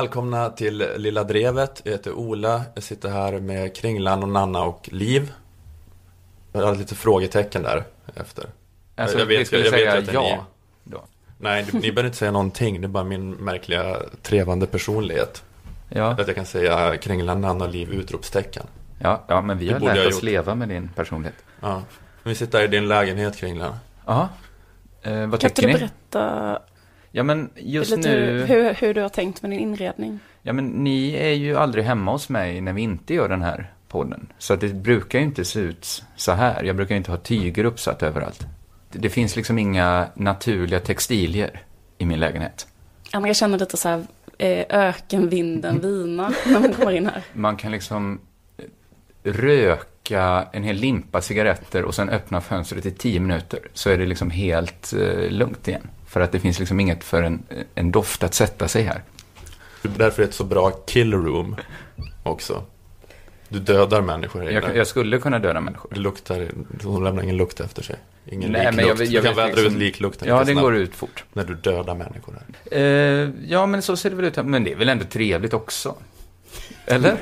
välkomna till Lilla Drevet. Jag heter Ola. Jag sitter här med Kringlan och Nanna och Liv. Jag hade lite frågetecken där efter. Alltså, jag vet, vi skulle jag vet säga att det är ja. ni. Då. Nej, ni behöver inte säga någonting. Det är bara min märkliga trevande personlighet. Ja, Att jag kan säga Kringlan, Nanna och Liv utropstecken. ja, ja, men vi Det har lärt jag oss gjort. leva med din personlighet. Ja. Vi sitter här i din lägenhet Kringlan. Ja, eh, vad Kan inte tycker du ni? berätta Ja, men just lite nu, hur, hur, du har tänkt med din inredning? ja men ni är ju aldrig hemma hos mig när vi inte gör den här podden. Så att det brukar ju inte se ut så här. Jag brukar inte ha tyger uppsatt överallt. Det, det finns liksom inga naturliga textilier i min lägenhet. Ja, men jag känner lite så här eh, ökenvinden vina när man kommer in här. Man kan liksom eh, röka en hel limpa cigaretter och sen öppna fönstret i tio minuter. Så är det liksom helt eh, lugnt igen. För att det finns liksom inget för en, en doft att sätta sig här. Därför är det ett så bra kill room också. Du dödar människor här Jag, jag skulle kunna döda människor. Det luktar, hon lämnar ingen lukt efter sig. Ingen Nej, liklukt. jag jag du kan vädra liksom- ut liklukten Ja, den går ut fort. När du dödar människor här. Eh, ja, men så ser det väl ut. Men det är väl ändå trevligt också? Eller?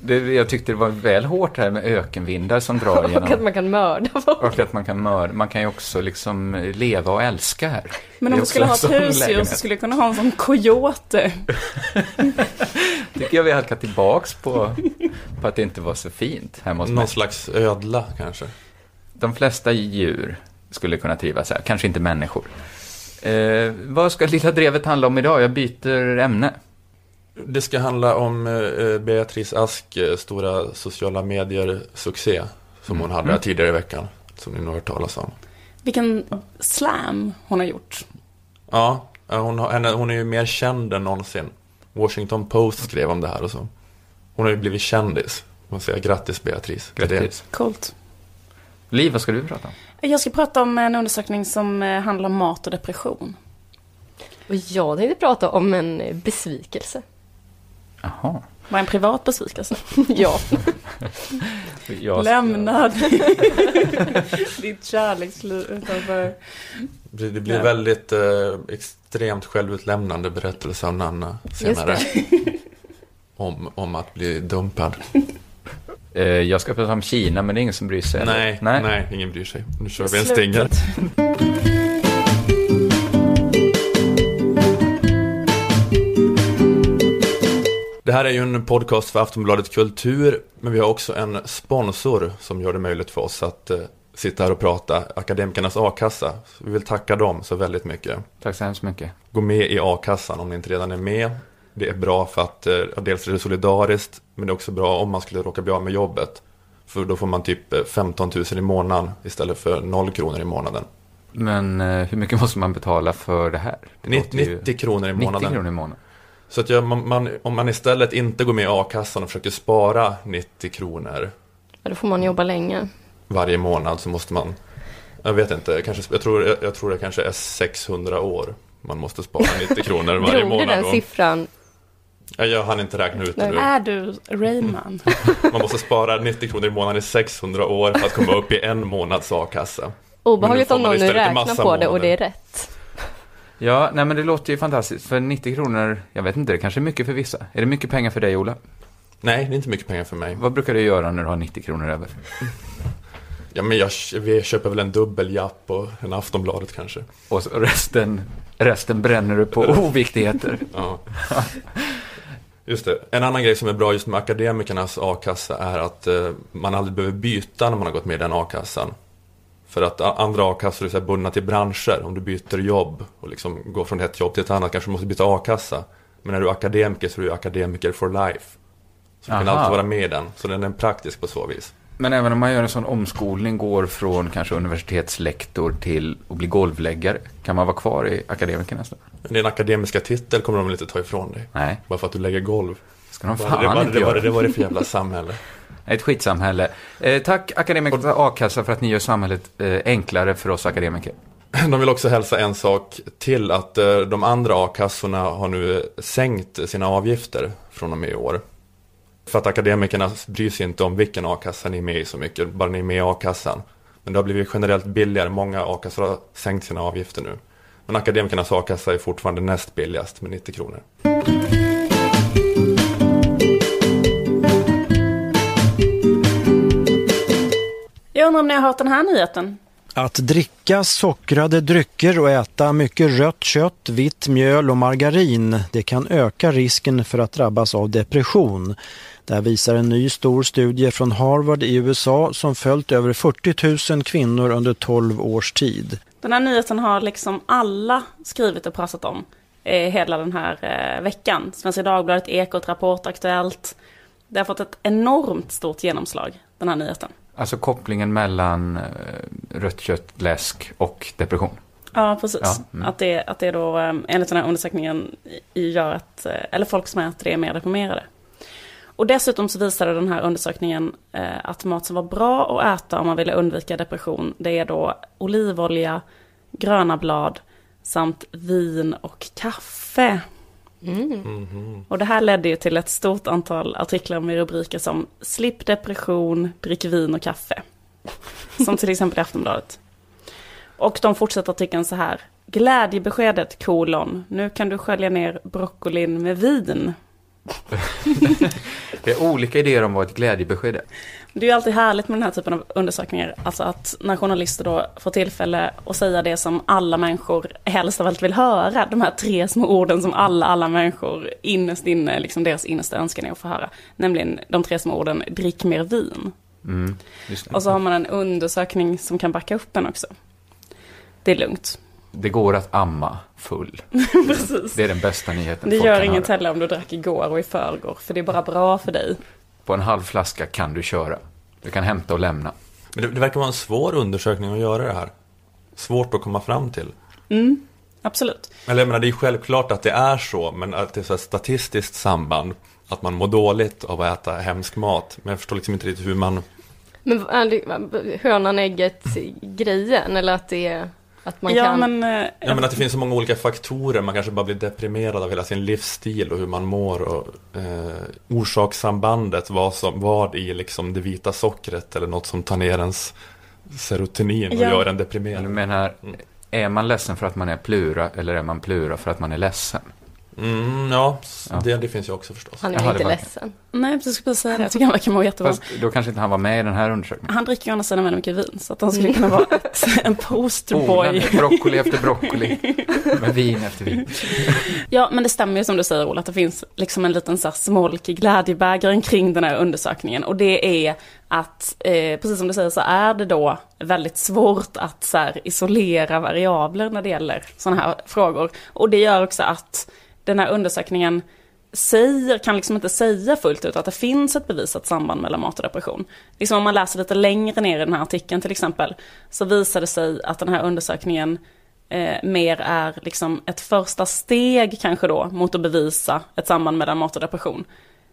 Det, jag tyckte det var väl hårt här med ökenvindar som drar Och att man kan mörda folk. Och att man kan mörda. Man kan ju också liksom leva och älska här. Men om du skulle ha ett husdjur så skulle du kunna ha en sån coyote. tycker jag vi halkar tillbaks på, på att det inte var så fint hemma hos mig. Någon slags ödla kanske. De flesta djur skulle kunna trivas här, kanske inte människor. Eh, vad ska Lilla Drevet handla om idag? Jag byter ämne. Det ska handla om eh, Beatrice Ask eh, stora sociala medier-succé. Som hon hade Mm. tidigare i veckan. Som ni nog har hört talas om. Vilken slam hon har gjort. Ja, hon, har, henne, hon är ju mer känd än någonsin. Washington Post skrev om det här och så. Hon har ju blivit kändis. Man säger grattis Beatrice. Grattis. Coolt. Liv, vad ska du prata om? Jag ska prata om en undersökning som eh, handlar om mat och depression. Och jag tänkte prata om en eh, besvikelse. Jaha. Var en privat besvikelse. ja. Jag, Lämna ditt kärleksliv utanför. Det, det blir Ja. väldigt eh, extremt självutlämnande berättelse av Nanna senare. Om, om att bli dumpad. Eh, jag ska prata om Kina, men det är ingen som bryr sig. eller? Nej, nej, ingen bryr sig. Nu kör vi en stinger. Här är ju en podcast för Aftonbladet Kultur, men vi har också en sponsor som gör det möjligt för oss att eh, sitta här och prata, Akademikernas A-kassa. Vi vill tacka dem så väldigt mycket. Tack så hemskt mycket. Gå med i a-kassan om ni inte redan är med. Det är bra för att eh, dels är det solidariskt, men det är också bra om man skulle råka bli av med jobbet. För då får man typ eh, 15 000 i månaden istället för 0 kronor i månaden. Men eh, hur mycket måste man betala för det här? Det Nitt- låter ju- 90 kronor i 90 månaden. kronor i månaden. Så att jag, man, man, om man istället inte går med i a-kassan och försöker spara 90 kronor ja. Då får man jobba länge. varje månad så måste man, jag vet inte, kanske, jag, tror, jag, jag tror det kanske är 600 år man måste spara 90 kronor varje Drog du månad. den Och, siffran? ja, jag hann inte räkna ut det nu. Är du Rayman? Man måste spara 90 kronor i månaden i 600 år för att komma upp i en månads a-kassa. Obehagligt om man någon nu räknar på det och det är rätt. Ja, nej men det låter ju fantastiskt. För 90 kronor, jag vet inte, det kanske är mycket för vissa. Är det mycket pengar för dig, Ola? Nej, det är inte mycket pengar för mig. Vad brukar du göra när du har 90 kronor över? Ja, men jag, vi köper väl en dubbeljapp och en Aftonbladet kanske. Och resten, resten bränner du på oviktigheter. Ja. Just det. En annan grej som är bra just med akademikernas a-kassa är att eh, man aldrig behöver byta när man har gått med i den a-kassan. För att andra a-kassor är så bundna till branscher. Om du byter jobb och liksom går från ett jobb till ett annat kanske du måste byta a-kassa. Men när du är akademiker så är du akademiker for life. Så du kan Aha. alltid vara med i den. Så den är praktisk på så vis. Men även om man gör en sån omskolning, går från kanske universitetslektor till att bli golvläggare, kan man vara kvar i akademikernas då? Men din akademiska titel kommer de väl inte ta ifrån dig. Nej, Bara för att du lägger golv. ska de fan det, vad, inte det, göra. det var det för jävla samhälle. Ett skitsamhälle. Eh, tack Akademikernas A-kassa för att ni gör samhället eh, enklare för oss akademiker. De vill också hälsa en sak till att eh, de andra a-kassorna har nu sänkt sina avgifter från och med i år. För att akademikerna bryr sig inte om vilken a-kassa ni är med i så mycket, bara ni är med i a-kassan. Men det har blivit generellt billigare, många a-kassor har sänkt sina avgifter nu. Men akademikernas a-kassa är fortfarande näst billigast med 90 kronor. Om ni har hört den här nyheten? Att dricka sockrade drycker och äta mycket rött kött, vitt mjöl och margarin det kan öka risken för att drabbas av depression. Det här visar en ny stor studie från Harvard i USA som följt över 40 000 kvinnor under 12 års tid. Den här nyheten har liksom alla skrivit och pratat om eh, hela den här eh, veckan. Svenska Dagbladet, Ekot, Rapport, Aktuellt. Det har fått ett enormt stort genomslag, den här nyheten. Alltså kopplingen mellan eh, rött kött, läsk och depression. Ja, precis. Ja, mm. Att, det, att det då, eh, enligt den här undersökningen, gör att, eh, eller folk som äter det är mer deprimerade. Och dessutom så visade den här undersökningen att mat som var bra att äta om man ville undvika depression, det är då olivolja, gröna blad samt vin och kaffe. Mm. Och det här ledde ju till ett stort antal artiklar med rubriker som Slipp depression, drick vin och kaffe. Som till exempel i Aftonbladet. Och de fortsätter artikeln så här. Glädjebeskedet kolon. Nu kan du skölja ner broccolin med vin. Det är olika idéer om vad ett glädjebesked är. Det är ju alltid härligt med den här typen av undersökningar. Alltså att när journalister då får tillfälle att säga det som alla människor helst av allt vill höra. De här tre små orden som alla, alla människor innerst inne, liksom deras innersta önskan är att få höra. Nämligen de tre små orden, drick mer vin. Mm. Och så har man en undersökning som kan backa upp en också. Det är lugnt. det går att amma full. Precis. Det är den bästa nyheten Det gör inget heller om du drack igår och i förrgår, för det är bara bra för dig. På en halv flaska kan du köra. Du kan hämta och lämna. Men det, det verkar vara en svår undersökning att göra det här. Svårt att komma fram till. Mm, absolut. Eller jag menar, det är självklart att det är så, men att det är så här statistiskt samband. Att man mår dåligt av att äta hemsk mat. Men jag förstår liksom inte riktigt hur man... Men är det hönan ägget grejen eller att det är att man ja, kan... men... eh, Ja, men att det finns så många olika faktorer. Man kanske bara blir deprimerad av hela sin livsstil och hur man mår. Och eh, orsakssambandet, vad, som, vad i liksom det vita sockret eller något som tar ner ens serotonin och Ja. gör en Men du deprimerad. menar, är man ledsen för att man är plura eller är man plura för att man är ledsen? Mm, ja, Ja. Det, det finns ju också förstås. Han är Jaha, inte det var- ledsen. Nej, jag skulle precis säga det. Jag tycker han verkar må jättebra. Fast då kanske inte han var med i den här undersökningen. Han dricker ju å andra sidan väldigt mycket vin, så att han skulle kunna vara ett, en posterboy. Odlande, broccoli efter broccoli. Med vin efter vin. Ja, men det stämmer ju som du säger Ola, att det finns liksom en liten så här smolk i glädjebägaren kring den här undersökningen. Och det är att, eh, precis som du säger, så är det då väldigt svårt att så här, isolera variabler när det gäller sådana här frågor. Och det gör också att den här undersökningen säger, kan liksom inte säga fullt ut att det finns ett bevisat samband mellan mat och depression. Liksom om man läser lite längre ner i den här artikeln till exempel, så visar det sig att den här undersökningen eh, mer är liksom ett första steg kanske då mot att bevisa ett samband mellan mat och depression.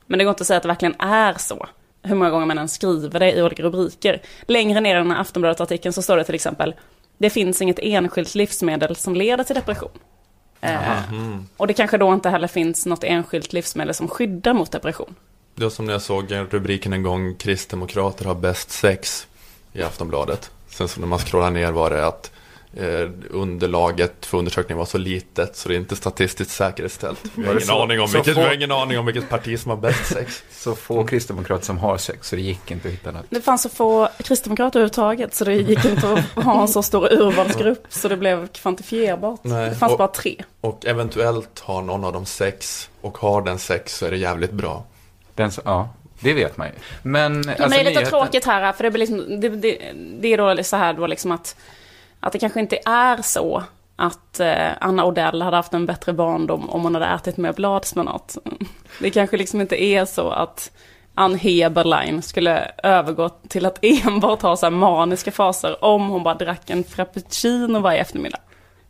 Men det går inte att säga att det verkligen är så. Hur många gånger man än skriver det i olika rubriker. Längre ner i den här Aftonbladet-artikeln så står det till exempel Det finns inget enskilt livsmedel som leder till depression. Eh, Mm. och det kanske då inte heller finns något enskilt livsmedel som skyddar mot depression. Det var som när jag såg rubriken en gång Kristdemokrater har bäst sex i Aftonbladet. Sen så när man scrollar ner var det att eh, underlaget för undersökningen var så litet så det är inte statistiskt säkerställt. Vi har ingen, så? aning om vilket, få- vi har ingen aning om vilket parti som har bäst sex. Så få kristdemokrater som har sex, så det gick inte att hitta något. Det fanns så få kristdemokrater överhuvudtaget så det gick inte att ha en så stor urvalsgrupp så det blev kvantifierbart. Nej, Det fanns och- bara tre. Och eventuellt har någon av dem sex och har den sex så är det jävligt bra. Den, ja, det vet man ju. Men, Ja, men alltså, det är lite nyheten- tråkigt här, för det, blir liksom, det, det, det är då så här då liksom att, att det kanske inte är så att eh, Anna Odell hade haft en bättre barndom om hon hade ätit mer bladspenat. Det kanske liksom inte är så att Ann Heberlein skulle övergå till att enbart ha så här maniska faser om hon bara drack en frappuccino varje eftermiddag.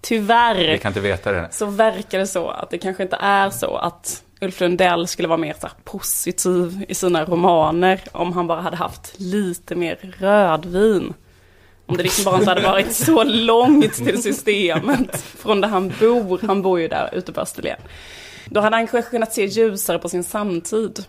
Tyvärr Vi kan inte veta det. så verkar det så att det kanske inte är så att Ulf Lundell skulle vara mer så positiv i sina romaner om han bara hade haft lite mer rödvin. Om det liksom bara inte hade varit så långt till systemet från där han bor. Han bor ju där ute på Österlen. Då hade han kanske kunnat se ljusare på sin samtid.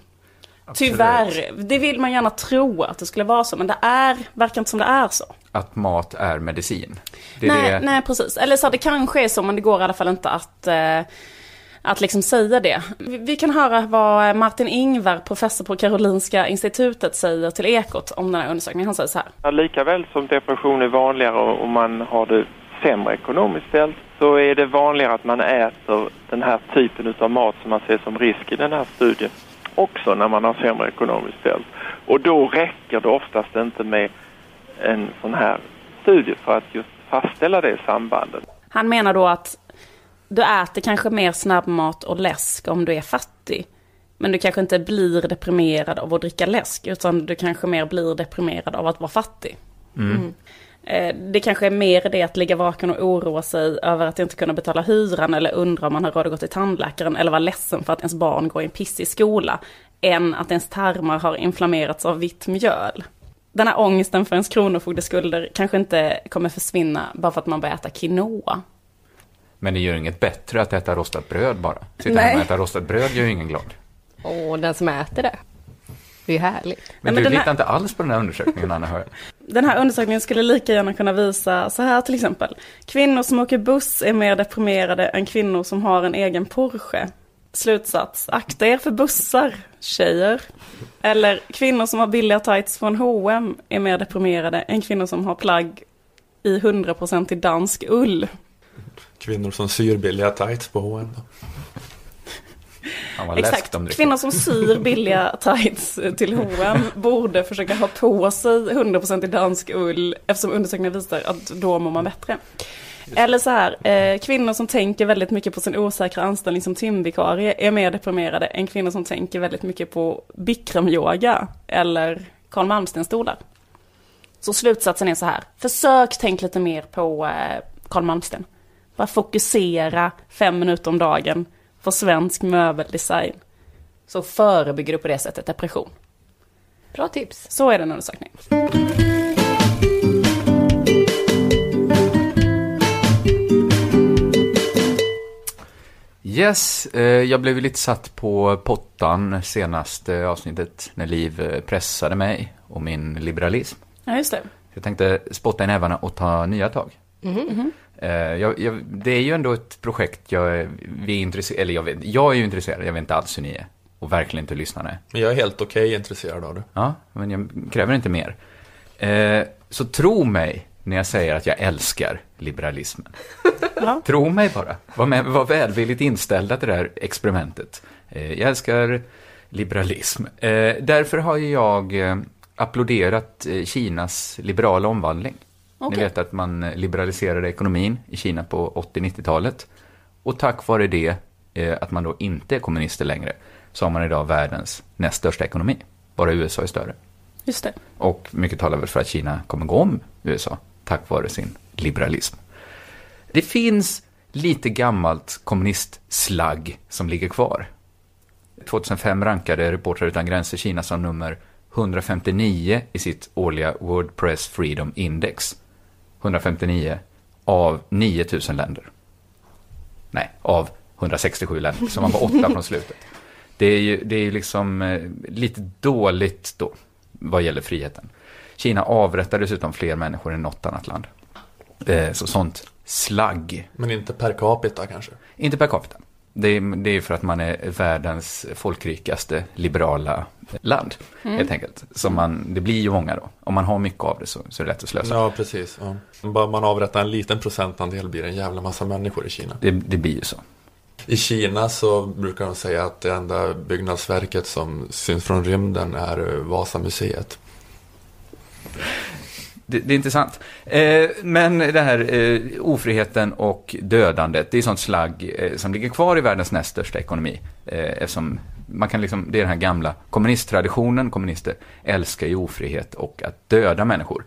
Tyvärr, det vill man gärna tro att det skulle vara så, men det är, verkar inte som det är så. Att mat är medicin. Det är nej, det. nej, precis. Eller så det kanske är så, men det går i alla fall inte att, eh, att liksom säga det. Vi kan höra vad Martin Ingvar, professor på Karolinska institutet, säger till Ekot om den här undersökningen. Han säger så här. Ja, likaväl som depression är vanligare och man har det sämre ekonomiskt ställt så är det vanligare att man äter den här typen av mat som man ser som risk i den här studien också när man har sämre ekonomiskt ställt. Och då räcker det oftast inte med en sån här studie för att just fastställa det sambandet. Han menar då att du äter kanske mer snabbmat och läsk om du är fattig. Men du kanske inte blir deprimerad av att dricka läsk, utan du kanske mer blir deprimerad av att vara fattig. Eh, Det kanske är mer det att ligga vaken och oroa sig över att inte kunna betala hyran eller undra om man har råd att gå till tandläkaren eller vara ledsen för att ens barn går i en pissig skola, än att ens tarmar har inflammerats av vitt mjöl. Den här ångesten för ens kronofogdeskulder kanske inte kommer försvinna bara för att man börjar äta quinoa. Men det gör inget bättre att äta rostat bröd bara. Sitta Nej. hemma och äta rostat bröd gör ju ingen glad. Och den som äter det. Det är ju härligt. Men, men du den här- litar inte alls på den här undersökningen, Anna hör. Den här undersökningen skulle lika gärna kunna visa så här till exempel. Kvinnor som åker buss är mer deprimerade än kvinnor som har en egen Porsche. Slutsats, akta er för bussar, tjejer. Eller kvinnor som har billiga tights från H&M är mer deprimerade än kvinnor som har plagg i 100% i dansk ull. Kvinnor som syr billiga tights på H&M då. Exakt, kvinnor som syr billiga tights till H&M borde försöka ha på sig 100% i dansk ull eftersom undersökningar visar att då mår man bättre. Eller så här, eh, kvinnor som tänker väldigt mycket på sin osäkra anställning som timvikarie är mer deprimerade än kvinnor som tänker väldigt mycket på bikramyoga eller Carl Malmsten-stolar. Så slutsatsen är så här, försök tänk lite mer på eh, Carl Malmsten. Bara fokusera fem minuter om dagen på svensk möbeldesign. Så förebygger du på det sättet depression. Bra tips. Så är den undersökningen. Yes, eh, jag blev lite satt på pottan senaste avsnittet när Liv eh, pressade mig och min liberalism. Ja, just det. Jag tänkte spotta i nävarna och ta nya tag. Eh, jag, jag, det är ju ändå ett projekt jag, är- vi är intresserade, eller jag, vet, jag är ju intresserad, jag vet inte alls hur ni är. Och verkligen inte lyssnarna. Men jag är helt okej intresserad av det. Ja, men jag kräver inte mer. Eh, så tro mig när jag säger att jag älskar liberalismen. Ja. Tro mig bara. Var, med, var välvilligt inställda till det här experimentet. Eh, jag älskar liberalism. Eh, därför har jag eh, applåderat eh, Kinas liberala omvandling. Okej. Ni vet att man eh, liberaliserade ekonomin i Kina på 80-90-talet. Och tack vare det, eh, att man då inte är kommunister längre, så har man idag världens näst största ekonomi. Bara USA är större. Just det. Och mycket talar väl för att Kina kommer gå om USA, tack vare sin liberalism. Det finns lite gammalt kommunistslagg som ligger kvar. 2005 rankade Reportrar utan gränser Kina som nummer 159 i sitt årliga World Press Freedom Index. 159 av 9000 länder. Nej, av 167 länder, så man var åtta från slutet. Det är ju det är liksom eh, lite dåligt då, vad gäller friheten. Kina avrättar dessutom fler människor än något annat land. Eh, så sånt slagg. Men inte per capita kanske. Inte per capita. Det är, det är för att man är världens folkrikaste liberala land, helt enkelt. Så man, det blir ju många då. Om man har mycket av det så, så är det lätt att slösa. Ja, precis. Ja. Bara man avrättar en liten procentandel blir det en jävla massa människor i Kina. Det, det blir ju så. I Kina så brukar de säga att det enda byggnadsverket som syns från rymden är Vasamuseet. Det, det är intressant. Eh, men det här eh, ofriheten och dödandet, det är sånt slagg eh, som ligger kvar i världens näst största ekonomi. Eh, eftersom man kan liksom, det är den här gamla kommunisttraditionen, kommunister älskar ju ofrihet och att döda människor.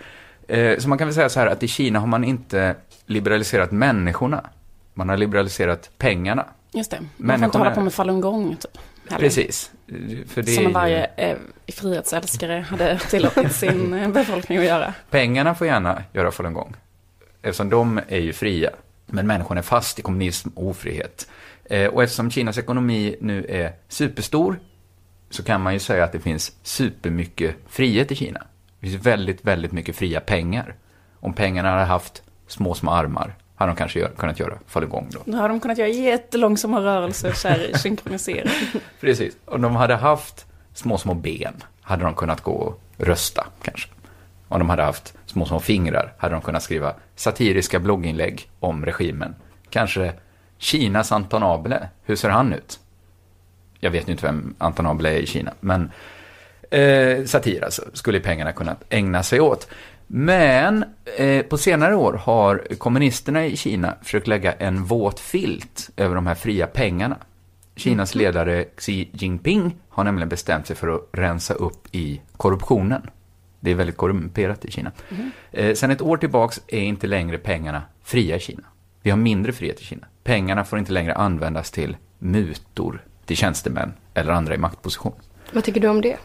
Eh, så man kan väl säga så här att i Kina har man inte liberaliserat människorna, man har liberaliserat pengarna. Just det. Man får inte hålla på med falungong typ. Heller. Precis. För Som varje eh, frihetsälskare hade tillåtit sin eh, befolkning att göra. Pengarna får gärna göra falungong. Eftersom de är ju fria. Men människan är fast i kommunism och ofrihet. Eh, och eftersom Kinas ekonomi nu är superstor så kan man ju säga att det finns supermycket frihet i Kina. Det finns väldigt, väldigt mycket fria pengar. Om pengarna hade haft små, små armar hade de kanske gör, kunnat göra falungong då. Nu har de kunnat göra jättelångsamma rörelser så här synkroniserat. Precis. Om de hade haft små, små ben hade de kunnat gå och rösta kanske. Om de hade haft små, små fingrar hade de kunnat skriva satiriska blogginlägg om regimen. Kanske Kinas Anton Abele, hur ser han ut? Jag vet ju inte vem Anton Abele är i Kina, men eh, satir alltså, skulle pengarna kunnat ägna sig åt. Men eh, på senare år har kommunisterna i Kina försökt lägga en våt filt över de här fria pengarna. Kinas ledare Xi Jinping har nämligen bestämt sig för att rensa upp i korruptionen. Det är väldigt korrumperat i Kina. Eh, sen ett år tillbaks är inte längre pengarna fria i Kina. Vi har mindre frihet i Kina. Pengarna får inte längre användas till mutor till tjänstemän eller andra i maktposition. Vad tycker du om det?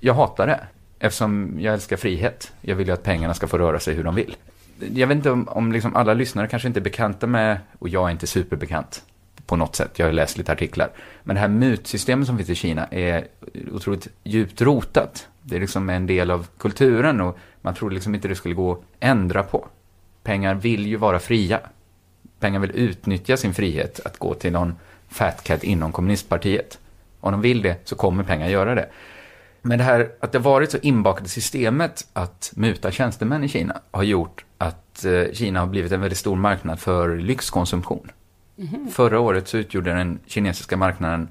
Jag hatar det, eftersom jag älskar frihet. Jag vill ju att pengarna ska få röra sig hur de vill. Jag vet inte om, om liksom alla lyssnare kanske inte är bekanta med, och jag är inte superbekant på något sätt, jag har läst lite artiklar. Men det här mutsystemet som finns i Kina är otroligt djupt rotat. Det är liksom en del av kulturen och man trodde liksom inte det skulle gå att ändra på. Pengar vill ju vara fria. Pengar vill utnyttja sin frihet att gå till någon fat cat inom kommunistpartiet. Om de vill det så kommer pengar göra det. Men det här att det varit så inbakat i systemet att muta tjänstemän i Kina har gjort att eh, Kina har blivit en väldigt stor marknad för lyxkonsumtion. Förra året så utgjorde den kinesiska marknaden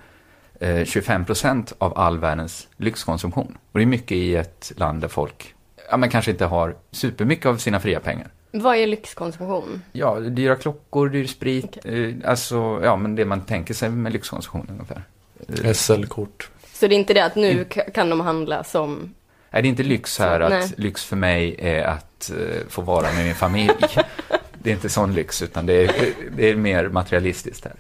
eh, 25 procent av all världens lyxkonsumtion. Och det är mycket i ett land där folk ja, men kanske inte har supermycket av sina fria pengar. Vad är lyxkonsumtion? Ja, dyra klockor, dyr sprit, eh, alltså ja, men det man tänker sig med lyxkonsumtion ungefär. SL-kort. Så det är inte det att nu ka- kan de handla som... Är det inte lyx här Så, att nej. lyx för mig är att eh, få vara med min familj? det är inte sån lyx, utan det är, det är mer materialistiskt här.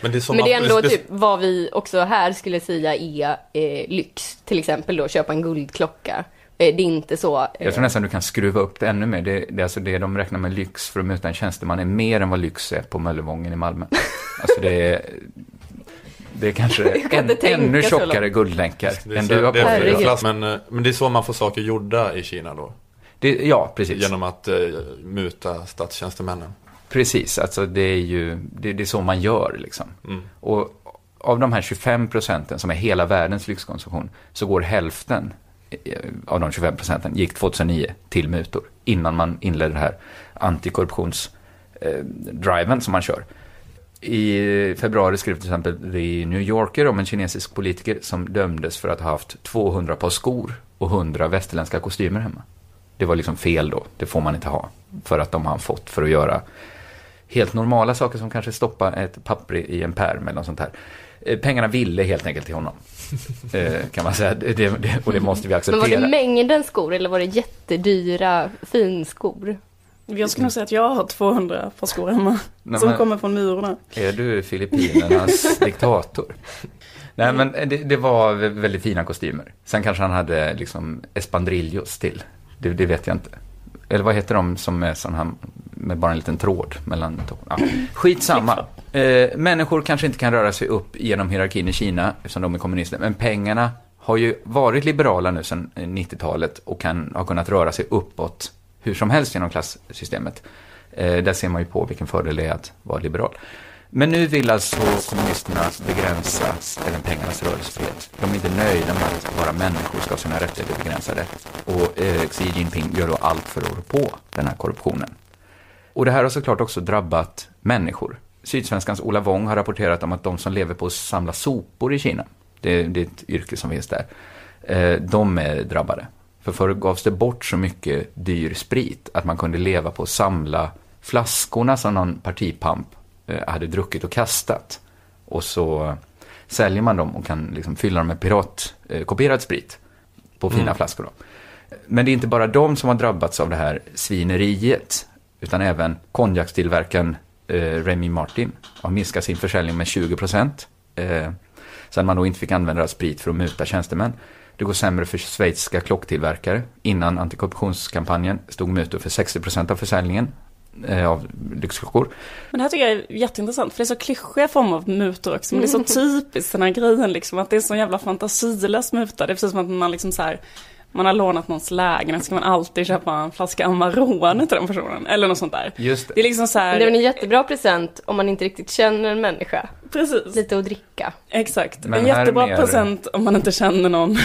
Men det är, Men det är att- ändå typ vad vi också här skulle säga är eh, lyx. Till exempel då köpa en guldklocka. Eh, det är inte så... Jag Eh, tror nästan du kan skruva upp det ännu mer. Det, det, är alltså det de räknar med lyx för att möta en tjänsteman är mer än vad lyx är på Möllevången i Malmö. Alltså det är, det är kanske kan en, ännu tjockare guldlänkar än du har på dig. Men, eh, men det är så man får saker gjorda i Kina då. Det, ja, precis. Genom att eh, muta statstjänstemännen. Precis, alltså det är ju det, det är så man gör liksom. Mm. Och av de här 25 procenten som är hela världens lyxkonsumtion så går hälften eh, av de 25 procenten gick 2009 till mutor innan man inledde det här antikorruptionsdriven som man kör. I februari skrev till exempel The New Yorker om en kinesisk politiker som dömdes för att ha haft 200 par skor och 100 västerländska kostymer hemma. Det var liksom fel då, det får man inte ha. För att de har han fått för att göra helt normala saker som kanske stoppa ett papper i en pärm eller något sånt här. Eh, Pengarna ville helt enkelt till honom. Eh, kan man säga. Det, det, och det måste vi men acceptera. var det mängden skor eller var det jättedyra finskor? Jag skulle nog säga att jag har 200 par skor hemma. Nej, som men- kommer från murarna. Är du Filippinernas diktator? Nej, men det, det var vä- väldigt fina kostymer. Sen kanske han hade liksom espandrillos till. Det, det vet jag inte. Eller vad heter de som är sån här med bara en liten tråd mellan tå- ja. Skitsamma. Eh, människor kanske inte kan röra sig upp genom hierarkin i Kina eftersom de är kommunister. Men pengarna har ju varit liberala nu sedan eh, 90-talet och kan ha kunnat röra sig uppåt hur som helst genom klassystemet. Eh, där ser man ju på vilken fördel det är att vara liberal. Men nu vill alltså kommunisterna begränsa även pengarnas rörelsefrihet. De är inte nöjda med att bara människor ska ha sina rättigheter begränsade. Och eh, Xi Jinping gör då allt för att rå på den här korruptionen. Och det här har såklart också drabbat människor. Sydsvenskans Ola Wong har rapporterat om att de som lever på att samla sopor i Kina, det, det är ett yrke som finns där, eh, de är drabbade. För förr gavs det bort så mycket dyr sprit att man kunde leva på att samla flaskorna som någon partipamp eh, hade druckit och kastat. Och så eh, säljer man dem och kan liksom fylla dem med piratkopierad sprit på fina flaskor. Då. Men det är inte bara de som har drabbats av det här svineriet, utan även konjakstillverkaren eh, Remy Martin har minskat sin försäljning med 20 procent. Eh, sen man då inte fick använda sprit för att muta tjänstemän. Det går sämre för schweiziska klocktillverkare. Innan antikorruptionskampanjen stod mutor för 60 procent av försäljningen eh, av lyxklockor. Men det här tycker jag är jätteintressant, för det är så klyschiga former av mutor också. Men det är så typiskt den här grejen liksom, att det är så jävla fantasilös muta. Det är precis som att man liksom så här, man har lånat någons lägenhet ska man alltid köpa en flaska Amarone till den personen. Eller något sånt där. Just det. Det är liksom så här, Men det är väl en jättebra present om man inte riktigt känner en människa. precis. Lite att dricka. Exakt. Men en jättebra mer- present om man inte känner någon.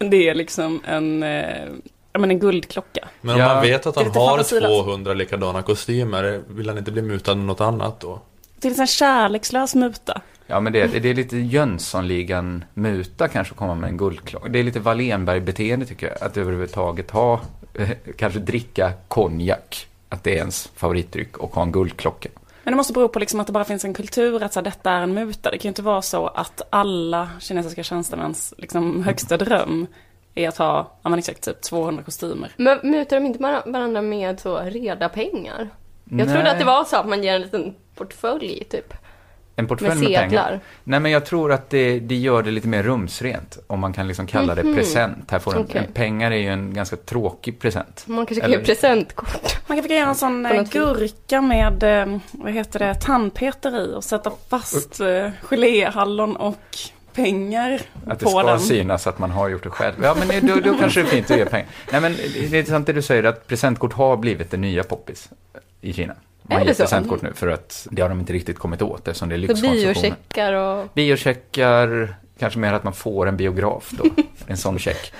det är liksom en, eh, ja men en guldklocka. Men om Ja. man vet att han har fantasilöst. 200 likadana kostymer, vill han inte bli mutad med något annat då? Det är en kärlekslös muta. Ja, men det, det är lite Jönssonligan-muta kanske att komma med en guldklocka. Det är lite Wallenberg-beteende tycker jag. Att överhuvudtaget ha, eh, kanske dricka konjak. Att det är ens favoritdryck och ha en guldklocka. Men det måste bero på liksom att det bara finns en kultur att så här, detta är en muta. Det kan ju inte vara så att alla kinesiska tjänstemäns liksom, högsta dröm är att ha, ja men exakt, typ 200 kostymer. Men mutar de inte var- varandra med så reda pengar? Jag Nej. trodde att det var så att man ger en liten portfölj typ. En portfölj Med med, pengar. sedlar. Nej, men jag tror att det, det gör det lite mer rumsrent. Om man kan liksom kalla det Mhm. present. Här får en, Okej. en, pengar är ju en ganska tråkig present. Man kanske kan Eller- ge presentkort. Man kan försöka göra en sån eh, gurka med, eh, vad heter det, tandpeter i och sätta fast eh, geléhallon och pengar Att det på ska den. synas att man har gjort det själv. Ja, men då, då kanske det är fint att ge pengar. Nej, men det är sant det du säger, att presentkort har blivit det nya poppis i Kina. Man ger så? presentkort nu för att det har de inte riktigt kommit åt eftersom det är Så lyxkonsumtion. biocheckar och... Biocheckar, kanske mer att man får en biograf då. En sån check.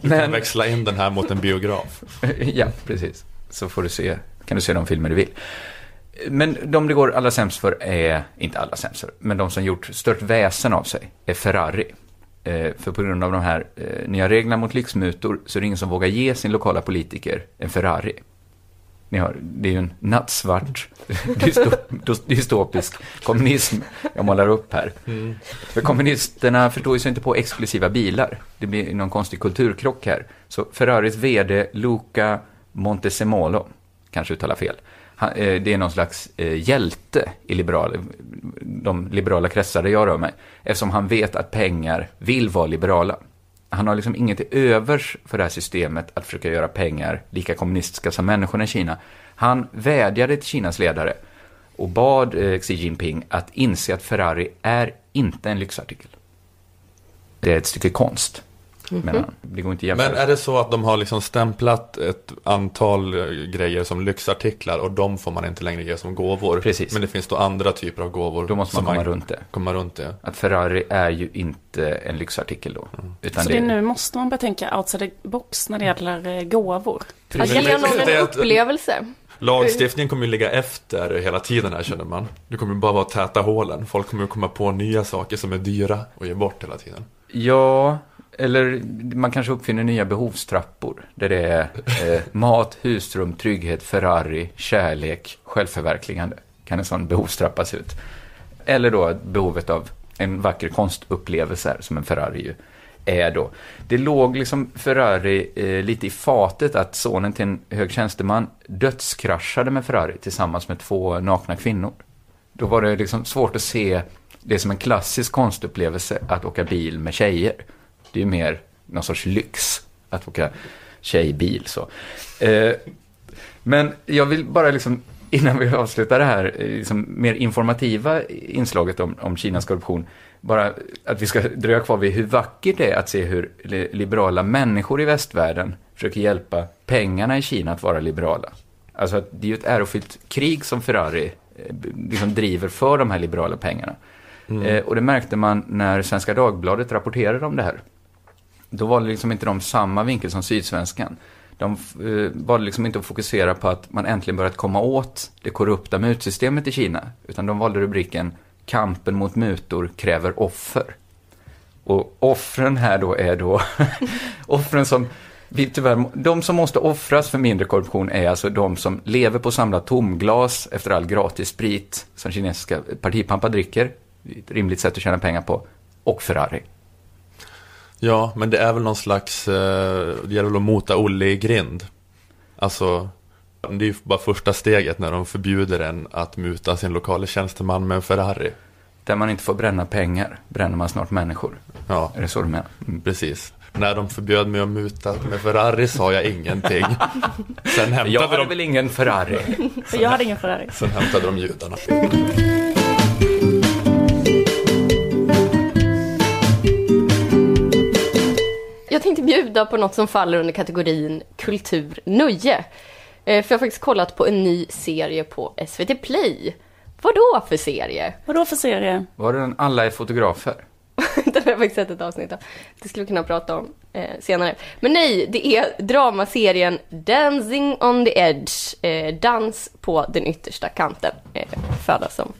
Du kan Men, växla in den här mot en biograf. ja, precis. Så får du se, kan du se de filmer du vill. Men de det går allra sämst för är, inte allra sämst för, men de som gjort stört väsen av sig är Ferrari. Eh, för på grund av de här eh, nya reglerna mot lyxmutor så är det ingen som vågar ge sin lokala politiker en Ferrari. Ni hör, det är ju en nattsvart dysto- dystopisk kommunism jag målar upp här. För kommunisterna förstår ju sig inte på exklusiva bilar. Det blir någon konstig kulturkrock här. Så Ferraris vd Luca Montesemolo, kanske uttalar fel, han, eh, det är någon slags eh, hjälte i liberal, de liberala kretsar där jag rör mig. Eftersom han vet att pengar vill vara liberala. Han har liksom inget till övers för det här systemet att försöka göra pengar lika kommunistiska som människorna i Kina. Han vädjade till Kinas ledare och bad eh, Xi Jinping att inse att Ferrari är inte en lyxartikel. Det är ett stycke konst, det att jämföra. Men är det så att de har liksom stämplat ett antal eh, grejer som lyxartiklar och de får man inte längre ge som gåvor? Precis. Men det finns då andra typer av gåvor? Då måste man som komma runt det. Komma runt det. Att Ferrari är ju inte en lyxartikel då. Utan Så det är nu måste man börja tänka outside the box när det gäller eh, gåvor. Att Men ge det- någon det är en upplevelse. Lagstiftningen kommer ju ligga efter hela tiden här känner man. Det kommer ju bara vara täta hålen. Folk kommer komma på nya saker som är dyra och ge bort hela tiden. Ja, eller man kanske uppfinner nya behovstrappor. Där det är eh, mat, husrum, trygghet, Ferrari, kärlek, självförverkligande. Kan en sån behovstrappa se ut. Eller då behovet av en vacker konstupplevelse här, som en Ferrari ju är då. Det låg liksom Ferrari eh, lite i fatet att sonen till en hög tjänsteman dödskraschade med Ferrari tillsammans med två nakna kvinnor. Då var det liksom svårt att se det som en klassisk konstupplevelse att åka bil med tjejer. Det är ju mer någon sorts lyx att åka tjejbil så. Eh, men jag vill bara liksom, innan vi avslutar det här eh, liksom, mer informativa inslaget om, om Kinas korruption, bara att vi ska dröja kvar vid hur vackert det är att se hur li- liberala människor i västvärlden försöker hjälpa pengarna i Kina att vara liberala. Alltså att det är ju ett ärofyllt krig som Ferrari eh, liksom driver för de här liberala pengarna. Eh, och det märkte man när Svenska Dagbladet rapporterade om det här. Då var det liksom inte de samma vinkel som Sydsvenskan. De eh, valde liksom inte att fokusera på att man äntligen börjat komma åt det korrupta mutsystemet i Kina. Utan de valde rubriken Kampen mot mutor kräver offer. Och offren här då är då offren som vi tyvärr, de som måste offras för mindre korruption är alltså de som lever på att samla tomglas efter all gratis sprit som kinesiska partipampar dricker. Ett rimligt sätt att tjäna pengar på. Och Ferrari. Ja, men det är väl någon slags, eh, det gäller väl att mota Olle i grind. Alltså, det är ju bara första steget när de förbjuder en att muta sin lokala tjänsteman med en Ferrari. Där man inte får bränna pengar, bränner man snart människor. Ja, Är det så du menar? Mm. precis. När de förbjöd mig att muta med Ferrari sa jag ingenting. Sen Jag hämtade, hade de, väl ingen Ferrari? För jag hade ingen Ferrari. sen hämtade de judarna. Jag tänkte bjuda på något som faller under kategorin kultur, nöje. Eh, för jag har faktiskt kollat på en ny serie på SVT Play. Vad då för serie? Vadå för serie? Var det den Alla är fotografer? Den har jag faktiskt sett ett avsnitt av. Det skulle vi kunna prata om eh, senare. Men nej, det är dramaserien Dancing on the Edge. Eh, dans på den yttersta kanten. Eh, föda som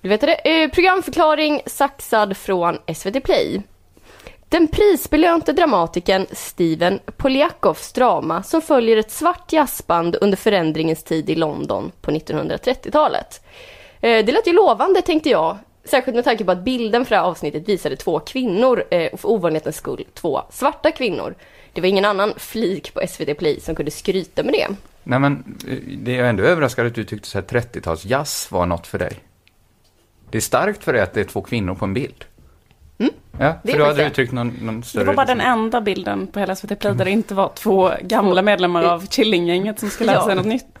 du vet det. Eh, programförklaring saxad från SVT Play. Den prisbelönte dramatikern Steven Poliakovs drama som följer ett svart jazzband under förändringens tid i London på 1930-talet. Eh, det lät ju lovande tänkte jag, särskilt med tanke på att bilden för det här avsnittet visade två kvinnor eh, och för ovanlighetens skull två svarta kvinnor. Det var ingen annan flik på SVT Play som kunde skryta med det. Nej men, eh, det är ändå överraskande att du tyckte så här 30-tals jazz var något för dig. Det är starkt för dig att det är två kvinnor på en bild. Mm, Ja, det för är då hade du uttryckt någon, någon större... Det var bara den enda bilden på hela SVT Play där det inte var två gamla medlemmar av Killinggänget som lära sig Ja. något nytt.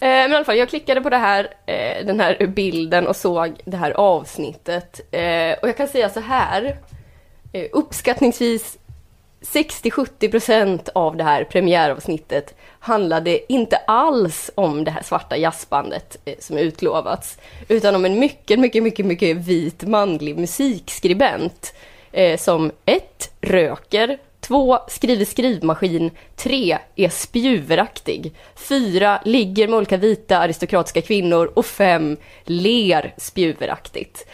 Eh, men i alla fall, jag klickade på det här, eh, den här bilden och såg det här avsnittet. Eh, och jag kan säga så här. Uppskattningsvis 60-70% av det här premiäravsnittet handlade inte alls om det här svarta jazzbandet eh, som utlovats. Utan om en mycket, mycket, mycket, mycket vit manlig musikskribent. Eh, som ett, röker. Två, skriver skrivmaskin. Tre, är spjuveraktig. Fyra, ligger med olika vita aristokratiska kvinnor. Och fem, ler spjuveraktigt.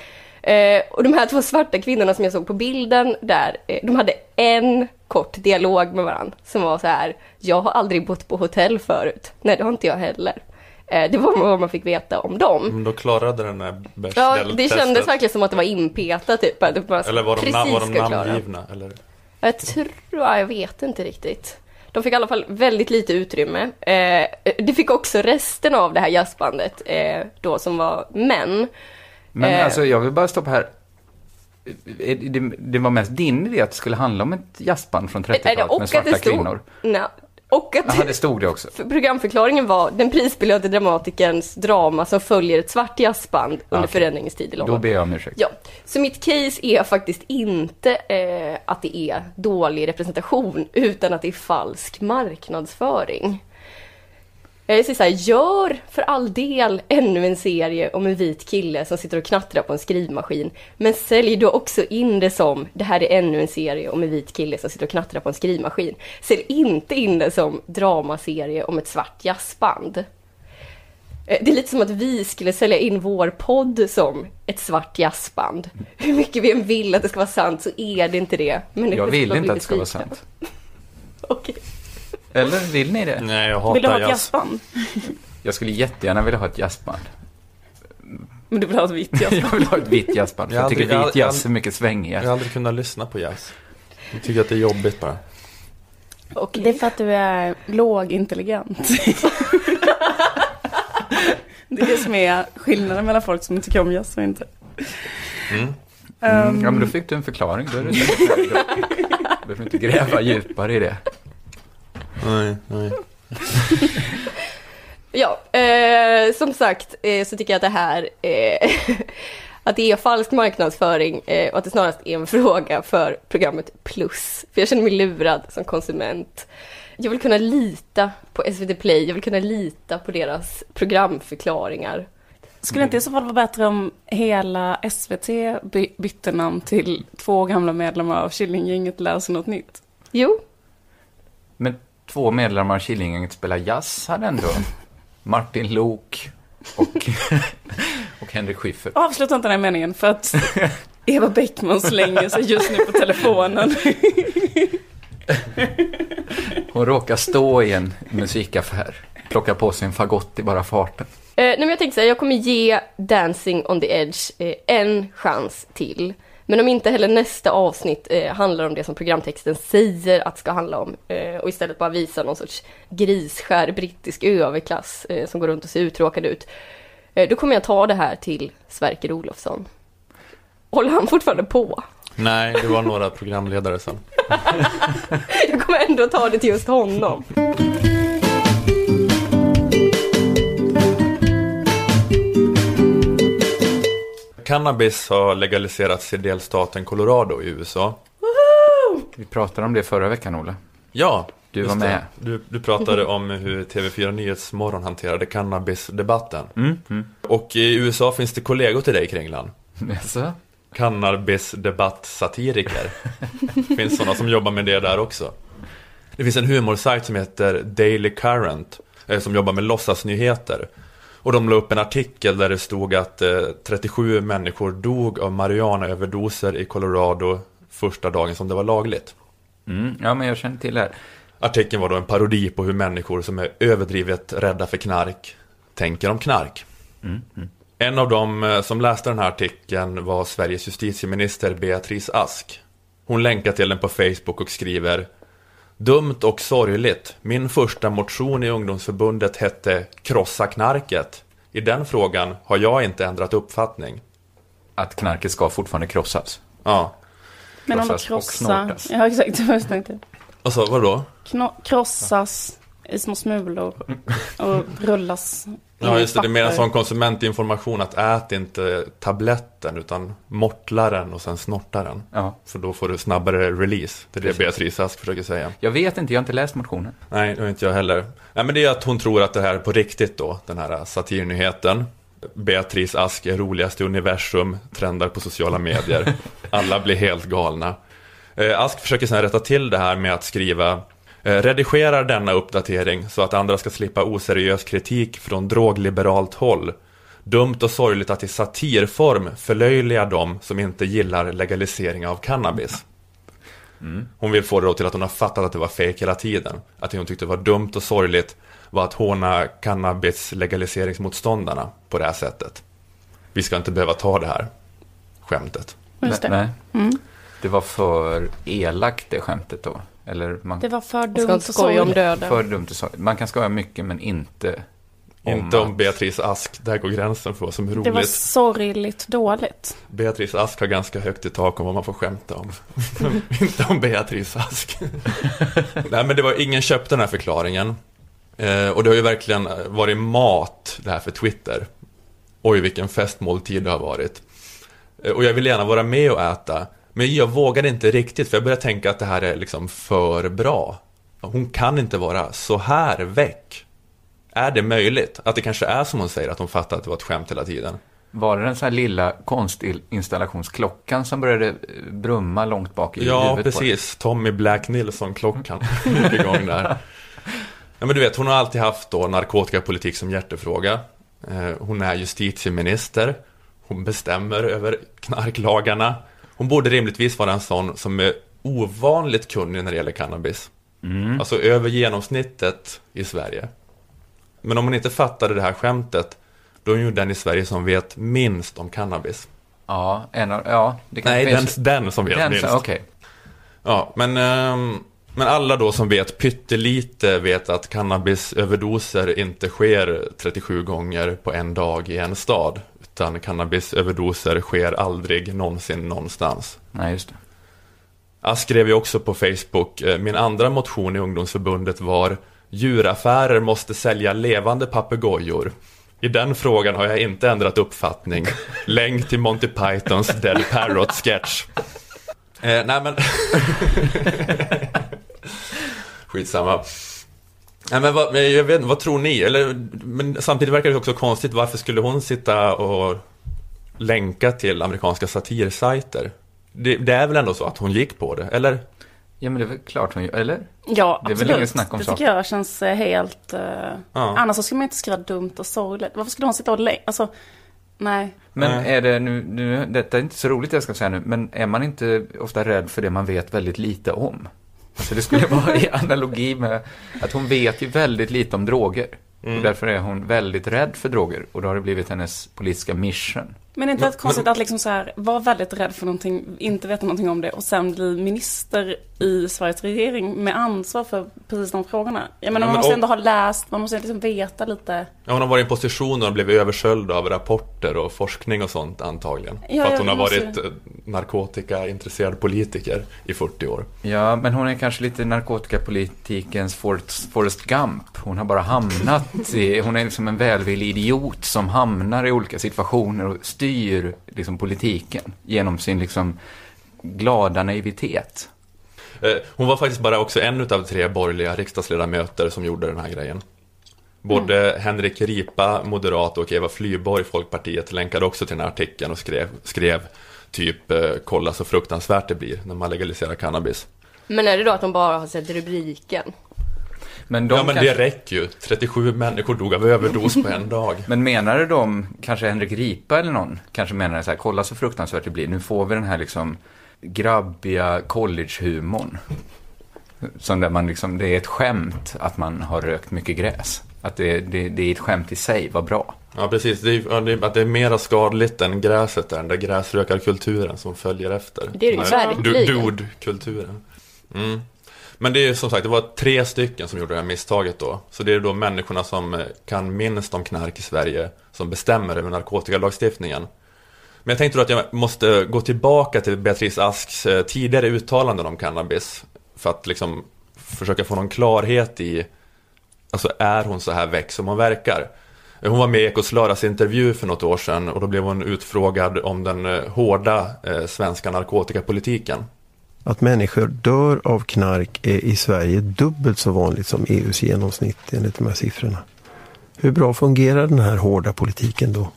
Eh, och de här två svarta kvinnorna som jag såg på bilden där, eh, de hade en kort dialog med varandra som var så här, jag har aldrig bott på hotell förut. Nej, det har inte jag heller. Eh, det var vad man fick veta om dem. Men då klarade den där Ja, det kändes verkligen som att det var inpetat typ. att det bara Eller var de, na- var de namngivna? Eller? Jag tror, ja, jag vet inte riktigt. De fick i alla fall väldigt lite utrymme. Eh, det fick också resten av det här jazzbandet eh, då som var män. Men Eh. alltså, jag vill bara stoppa här. Det, det var mest din idé att det skulle handla om ett jazzband från Eh, och 30-talet med svarta stod- kvinnor. Nej, och att Jaha, det stod det också. För programförklaringen var den prisbelönte dramatikerns drama som följer ett svart jazzband under förändringens tid i Då London. ber jag om ursäkt. Ja, så mitt case är faktiskt inte eh, att det är dålig representation utan att det är falsk marknadsföring. Jag säger så här, gör för all del ännu en serie om en vit kille som sitter och knattrar på en skrivmaskin. Men sälj då också in det som, det här är ännu en serie om en vit kille som sitter och knattrar på en skrivmaskin. Sälj inte in det som dramaserie om ett svart jazzband. Eh, Det är lite som att vi skulle sälja in vår podd som ett svart jazzband. Hur mycket vi än vill att det ska vara sant så är det inte det. Men Jag vill inte att det ska vara sant. Okej. Eller vill ni det? Nej, jag Vill du ha hatar ett jazz. jazzband? Jag skulle jättegärna vilja ha ett jazzband. Men du vill ha ett vitt jazzband? Jag vill ha ett vitt jazzband. För Jag jag tycker aldrig- vit jag- jazz är mycket Jag har svängigare. aldrig kunnat lyssna på jazz. Jag tycker att det är jobbigt bara. Det är för att du är lågintelligent. det är det som är skillnaden mellan folk som tycker om jazz och inte. Mm. Mm, ja, men då fick du en förklaring. Då är det behöver inte gräva djupare i det. Nej, nej. Ja, eh, som sagt eh, så tycker jag att det här eh, att det är falsk marknadsföring eh, och att det snarast är en fråga för programmet Plus. För jag känner mig lurad som konsument. Jag vill kunna lita på SVT Play, jag vill kunna lita på deras programförklaringar. Skulle inte i så fall vara bättre om hela SVT by- bytte namn till två gamla medlemmar av Killinggänget lär sig något nytt? Jo, Men två medlemmar av Killinggänget spelar jazz hade ändå Martin Lok och, och Henrik Schyffert. Avsluta inte den här meningen för att Eva Bäckman slänger sig just nu på telefonen. Hon råkar stå i en musikaffär, plocka på sig en fagott i bara farten. Eh, nej, men jag tänkte säga, jag kommer ge Dancing on the Edge eh, en chans till. Men om inte heller nästa avsnitt eh, handlar om det som programtexten säger att ska handla om eh, och istället bara visar någon sorts grisskär brittisk överklass eh, som går runt och ser uttråkad ut. Eh, då kommer jag ta det här till Sverker Olofsson. Håller han fortfarande på? Nej, det var några programledare sen. Jag kommer ändå ta det till just honom. Cannabis har legaliserats i delstaten Colorado i USA. Vi pratade om det förra veckan, Ola. Ja, Du var med. Du, du pratade om hur TV4 Nyhetsmorgon hanterade cannabisdebatten. Mm, mm. Och i USA finns det kollegor till dig, Kringlan. Jaså? Cannabisdebattsatiriker. Det finns sådana som jobbar med det där också. Det finns en humorsajt som heter Daily Current eh, som jobbar med låtsasnyheter. Och de la upp en artikel där det stod att eh, 37 människor dog av marijuanaöverdoser i Colorado första dagen som det var lagligt. Mm, ja, men jag känner till det här. Artikeln var då en parodi på hur människor som är överdrivet rädda för knark tänker om knark. Mm, mm. En av dem eh, som läste den här artikeln var Sveriges justitieminister Beatrice Ask. Hon länkar till den på Facebook och skriver Dumt och sorgligt. Min första motion i ungdomsförbundet hette Krossa knarket. I den frågan har jag inte ändrat uppfattning. Att knarket ska fortfarande krossas. Ja, Men om de Krossas och krossar... Ja, exakt. Det var jag tänkte. och så vadå? Kno- krossas i små smulor och rullas Ja just det, det är mer en sån konsumentinformation att ät inte tabletten utan mortla den och sen snorta den. Ja. För då får du snabbare release. Det är det. Beatrice Ask försöker säga. Jag vet inte, jag har inte läst motionen. Nej, det har inte jag heller. Nej, men det är att hon tror att det här är på riktigt då, den här satirnyheten. Beatrice Ask är roligast i universum, trendar på sociala medier. Alla blir helt galna. Eh, Ask försöker sedan rätta till det här med att skriva Redigerar denna uppdatering så att andra ska slippa oseriös kritik från drogliberalt håll. Dumt och sorgligt att i satirform förlöjliga dem som inte gillar legalisering av cannabis. Hon vill få det då till att hon har fattat att det var fake hela tiden. Att det hon tyckte var dumt och sorgligt var att håna cannabis-legaliseringsmotståndarna på det här sättet. Vi ska inte behöva ta det här skämtet. Just det. Nej. Mm. Det var för elakt det skämtet då. Eller man, Det var för dumt inte skoja om döden. för dumt. Man kan skoja mycket men inte om inte om att- Beatrice Ask, där går gränsen för vad som är roligt. Det var sorgligt dåligt. Beatrice Ask har ganska högt i tak om vad man får skämta om. inte om Beatrice Ask. Nej men det var, ingen köpte den här förklaringen. Eh, och det har ju verkligen varit mat det här för Twitter. Oj vilken festmåltid det har varit. Eh, och jag vill gärna vara med och äta. Men jag vågade inte riktigt för jag började tänka att det här är liksom för bra. Hon kan inte vara så här väck. Är det möjligt? Att det kanske är som hon säger, att hon fattar att det var ett skämt hela tiden? Var det den så här lilla konstinstallationsklockan som började eh, brumma långt bak i Ja, huvudet dig? precis. Tommy Black Nilsson-klockan gick igång där. Ja, men du vet, hon har alltid haft då narkotikapolitik som hjärtefråga. Eh, Hon är justitieminister. Hon bestämmer över knarklagarna. Hon borde rimligtvis vara en sån som är ovanligt kunnig när det gäller cannabis. Mm. Alltså över genomsnittet i Sverige. Men om hon inte fattade det här skämtet, då är hon ju den i Sverige som vet minst om cannabis. Ja, en av, ja, det kan Nej, den, finns- den som vet den, minst. Okej. Ja, men, ehm, men alla då som vet pyttelite vet att cannabisöverdoser inte sker 37 gånger på en dag i en stad. Utan cannabisöverdoser sker aldrig någonsin någonstans. Nej, just det. Ask skrev ju också på Facebook, eh, min andra motion i ungdomsförbundet var Djuraffärer måste sälja levande papegojor. I den frågan har jag inte ändrat uppfattning. Länk till Monty Pythons Dead Parrot sketch. Eh, nej men... Skitsamma. Nej men vad, men jag vet, vad tror ni? Eller, men samtidigt verkar det också konstigt, varför skulle hon sitta och länka till amerikanska satirsajter? Det, det är väl ändå så att hon gick på det, eller? Ja, men det är väl klart hon gör, eller? Ja, Det är väl absolut. ingen snack om det tycker jag känns eh, helt... eh, Ja. Annars så skulle man inte skriva dumt och sorgligt. Varför skulle hon sitta och lä- Alltså, nej. Men Nej. är det nu, nu, detta är inte så roligt jag ska säga nu, men är man inte ofta rädd för det man vet väldigt lite om? Alltså det skulle vara i analogi med att hon vet ju väldigt lite om droger. Och därför är hon väldigt rädd för droger. Och då har det blivit hennes politiska mission. Men det är inte väldigt konstigt att liksom så här, vara väldigt rädd för någonting, inte veta någonting om det och sen bli minister i Sveriges regering med ansvar för precis de frågorna. Jag menar, Ja, man men måste och- ändå ha läst, man måste liksom veta lite. Ja, hon har varit i en position och har blivit översköljd av rapporter och forskning och sånt antagligen. Ja, för att ja, hon har varit eh, narkotikaintresserad politiker i 40 år. Ja, men hon är kanske lite narkotikapolitikens Forrest Gump. Hon har bara hamnat i, hon är liksom en välvillig idiot som hamnar i olika situationer och styr liksom politiken genom sin liksom glada naivitet. Eh, hon var faktiskt bara också en av tre borgerliga riksdagsledamöter som gjorde den här grejen. Både mm. Henrik Ripa, Moderat och Eva Flyborg, Folkpartiet, länkade också till den här artikeln och skrev, skrev typ eh, kolla så fruktansvärt det blir när man legaliserar cannabis. Men är det då att de bara har sett rubriken? Men de ja men kanske... det räcker ju. 37 människor dog av överdos på en dag. Men menade de, kanske Henrik Ripa eller någon, kanske menade så här, kolla så fruktansvärt det blir. Nu får vi den här liksom grabbiga collegehumorn. Som där man liksom, det är ett skämt att man har rökt mycket gräs. Att det, det, det är ett skämt i sig, vad bra. Ja, precis. Det är, att det är mera skadligt än gräset där, den där gräsrökarkulturen som följer efter. Det är det ju verkligen. Dodkulturen. Mm. Men det är som sagt, det var tre stycken som gjorde det här misstaget då. Så det är då människorna som eh, kan minst om knark i Sverige som bestämmer över narkotikalagstiftningen. Men jag tänkte då att jag måste gå tillbaka till Beatrice Asks eh, tidigare uttalanden om cannabis. För att liksom försöka få någon klarhet i, alltså är hon så här väck som hon verkar? Hon var med i Ekots lördagsintervju för något år sedan och då blev hon utfrågad om den eh, hårda eh, svenska narkotikapolitiken. Att människor dör av knark är i Sverige dubbelt så vanligt som EUs genomsnitt enligt de här siffrorna. Hur bra fungerar den här hårda politiken då?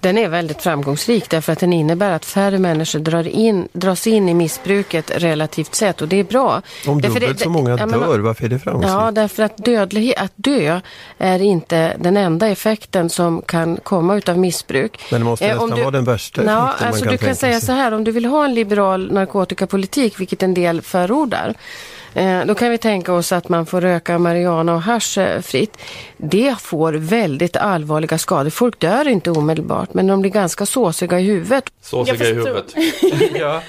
Den är väldigt framgångsrik därför att den innebär att färre människor drar in, dras in i missbruket relativt sett och det är bra. Om dubbelt så många ja, dör, varför är det framgångsrikt? Ja, därför att dödlighet, att dö är inte den enda effekten som kan komma utav missbruk. Men det måste eh, nästan du, vara den värsta effekten ja, alltså man kan Du kan säga sig. så här, om du vill ha en liberal narkotikapolitik, vilket en del förordar, då kan vi tänka oss att man får röka marijuana och hasch eh, fritt. Det får väldigt allvarliga skador. Folk dör inte omedelbart men de blir ganska såsiga i huvudet. Såsiga i huvudet? ja.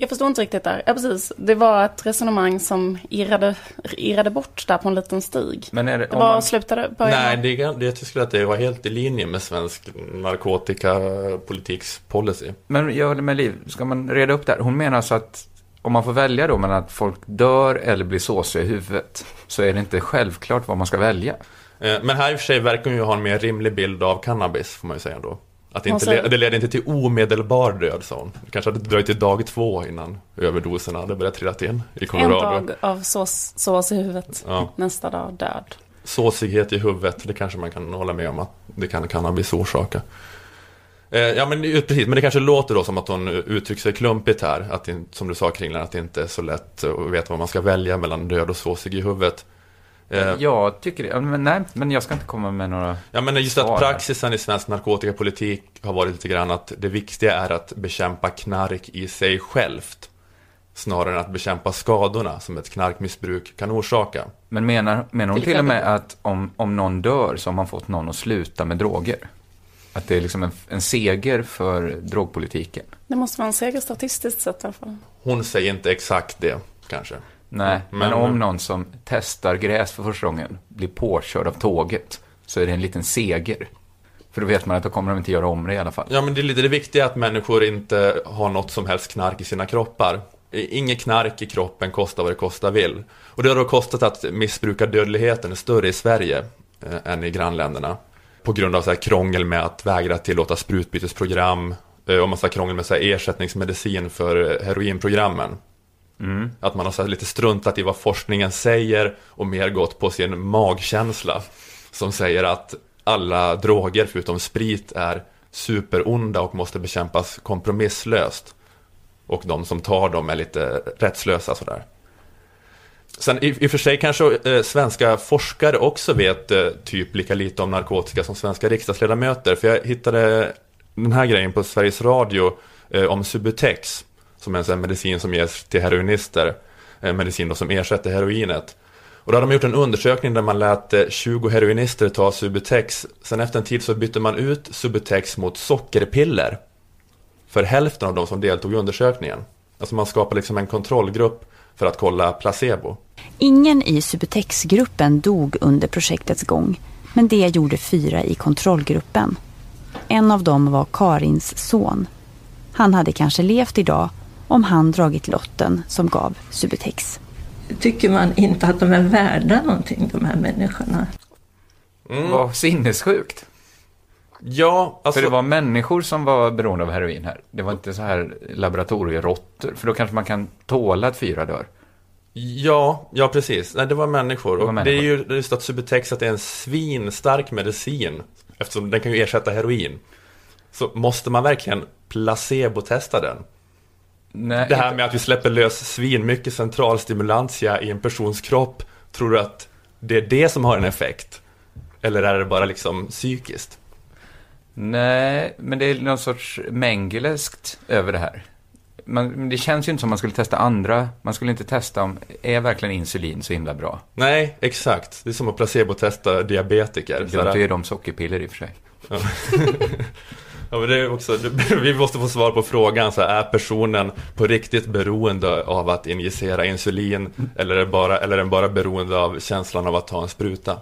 Jag förstår inte riktigt där. Ja, precis. Det var ett resonemang som irrade, irrade bort där på en liten stig. Men är det, det var man... slutade på Nej, det, det, jag tycker att det var helt i linje med svensk narkotikapolitiks policy. Men jag håller med Liv, ska man reda upp där? Hon menar alltså att om man får välja då mellan att folk dör eller blir såsiga i huvudet så är det inte självklart vad man ska välja. Eh, men här i och för sig verkar hon ju ha en mer rimlig bild av cannabis får man ju säga då. Att det, inte, det leder inte till omedelbar död, sa hon. Det kanske hade dröjt till dag två innan överdoserna hade börjat trilla in i Colorado. En dag av sås, sås i huvudet, ja. nästa dag död. Såsighet i huvudet, det kanske man kan hålla med om att det kan cannabis orsaka. Eh, ja men precis, men det kanske låter då som att hon uttrycker sig klumpigt här. Att som du sa Kringlan, att det inte är så lätt att veta vad man ska välja mellan död och såsig i huvudet. Eh, jag tycker det, men nej, men jag ska inte komma med några Ja men just att praxisen i svensk narkotikapolitik har varit lite grann att det viktiga är att bekämpa knark i sig självt. Snarare än att bekämpa skadorna som ett knarkmissbruk kan orsaka. Men menar, menar hon till, till och med att om, om någon dör så har man fått någon att sluta med droger? Att det är liksom en, en seger för drogpolitiken. Det måste vara en seger statistiskt sett i alla fall. Hon säger inte exakt det, kanske. Nej, men, men om någon som testar gräs för första gången blir påkörd av tåget så är det en liten seger. För då vet man att då kommer de inte göra om det i alla fall. Ja, men det är lite det viktiga att människor inte har något som helst knark i sina kroppar. Inget knark i kroppen kostar vad det kostar vill. Och det har då kostat att missbrukardödligheten är större i Sverige eh, än i grannländerna på grund av så här krångel med att vägra tillåta sprutbytesprogram eh, och massa krångel med så här ersättningsmedicin för heroinprogrammen. Mm. Att man har så lite struntat i vad forskningen säger och mer gått på sin magkänsla. Som säger att alla droger förutom sprit är superonda och måste bekämpas kompromisslöst. Och de som tar dem är lite rättslösa sådär. Sen i, i och för sig kanske eh, svenska forskare också vet eh, typ lika lite om narkotika som svenska riksdagsledamöter. För jag hittade den här grejen på Sveriges Radio eh, om Subutex. Som är en sån medicin som ges till heroinister. En medicin då som ersätter heroinet. Och då hade de gjort en undersökning där man lät eh, 20 heroinister ta Subutex. Sen efter en tid så bytte man ut Subutex mot sockerpiller. För hälften av de som deltog i undersökningen. Alltså man skapar liksom en kontrollgrupp för att kolla placebo. Ingen i Subutex-gruppen dog under projektets gång, men det gjorde fyra i kontrollgruppen. En av dem var Karins son. Han hade kanske levt idag om han dragit lotten som gav Subutex. Tycker man inte att de är värda någonting, de här människorna? Mm. Vad sinnessjukt. Ja, alltså... För det var människor som var beroende av heroin här. Det var inte så här laboratorieråttor. För då kanske man kan tåla att fyra dör. Ja, ja precis. Nej, det var människor. Det var och människor. det är ju just att Subutex att det är en svinstark medicin. Eftersom den kan ju ersätta heroin. Så måste man verkligen placebo-testa den. Nej, Det här inte- med att vi släpper lös svin mycket centralstimulantia i en persons kropp. Tror du att det är det som har en effekt? Eller är det bara liksom psykiskt? Nej, men det är någon sorts Mengeleskt över det här. Man, det känns ju inte som man skulle testa andra. Man skulle inte testa om, är verkligen insulin så himla bra? Nej, exakt. Det är som att placebo-testa diabetiker. Då Sådär. är de sockerpiller i och för sig. Ja. ja, men det är också, det, vi måste få svar på frågan, så här, är personen på riktigt beroende av att injicera insulin eller är, bara, eller är den bara beroende av känslan av att ta en spruta?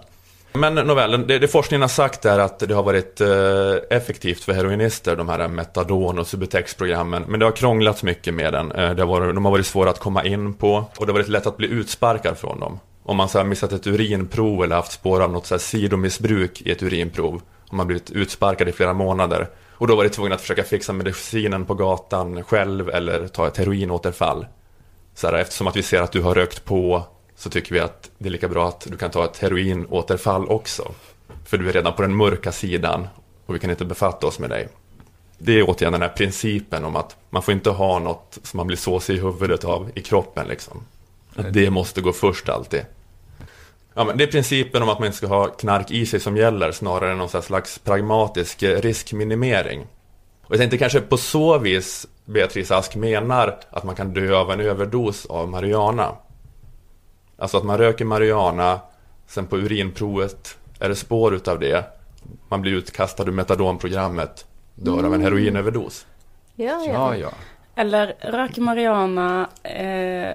Men nåväl, det, det forskningen har sagt är att det har varit eh, effektivt för heroinister, de här metadon och Subutex-programmen. Men det har krånglats mycket med den. Eh, det har varit, de har varit svåra att komma in på och det har varit lätt att bli utsparkad från dem. Om man så här missat ett urinprov eller haft spår av något så här sidomissbruk i ett urinprov. Om man blivit utsparkad i flera månader. Och då var det tvungen att försöka fixa medicinen på gatan själv eller ta ett heroinåterfall. Så här, eftersom att vi ser att du har rökt på så tycker vi att det är lika bra att du kan ta ett heroinåterfall också. För du är redan på den mörka sidan och vi kan inte befatta oss med dig. Det är återigen den här principen om att man får inte ha något som man blir såsig i huvudet av i kroppen liksom. Att det måste gå först alltid. Ja, men det är principen om att man inte ska ha knark i sig som gäller snarare än någon slags pragmatisk eh, riskminimering. Och jag tänkte kanske på så vis Beatrice Ask menar att man kan dö av en överdos av marijuana. Alltså att man röker marijuana, sen på urinprovet är det spår utav det. Man blir utkastad ur metadonprogrammet, dör av en heroinöverdos. Ja, ja. Ja, ja. Eller röker marijuana eh,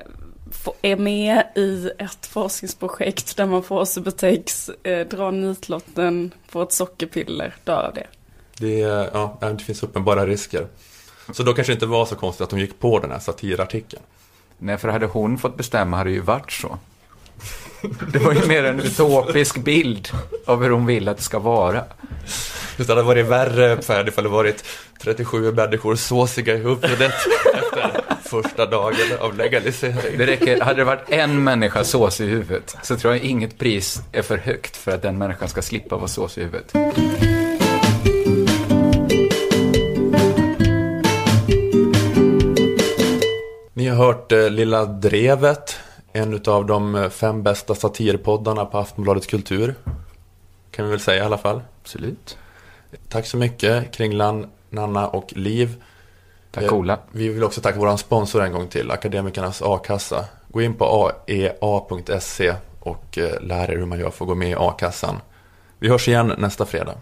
är med i ett forskningsprojekt där man får Subutex, eh, drar nitlotten, får ett sockerpiller, dör av det. Det, är- ja, det finns uppenbara risker. Så då kanske det inte var så konstigt att de gick på den här satirartikeln. Nej, för hade hon fått bestämma hade det ju varit så. Det var ju mer en utopisk bild av hur hon vill att det ska vara. Det hade varit värre för ifall det varit 37 människor såsiga i huvudet efter första dagen av legalisering. Det räcker, hade det varit en människa sås i huvudet så tror jag inget pris är för högt för att den människan ska slippa vara sås i huvudet. Ni har hört eh, Lilla Drevet, en av de eh, fem bästa satirpoddarna på Aftonbladet Kultur. Kan vi väl säga i alla fall. Absolut. Tack så mycket Kringlan, Nanna och Liv. Tack Eh, Ola. Vi vill också tacka vår sponsor en gång till, Akademikernas A-kassa. Gå in på aea.se och eh, lär er hur man gör för att gå med i A-kassan. Vi hörs igen nästa fredag.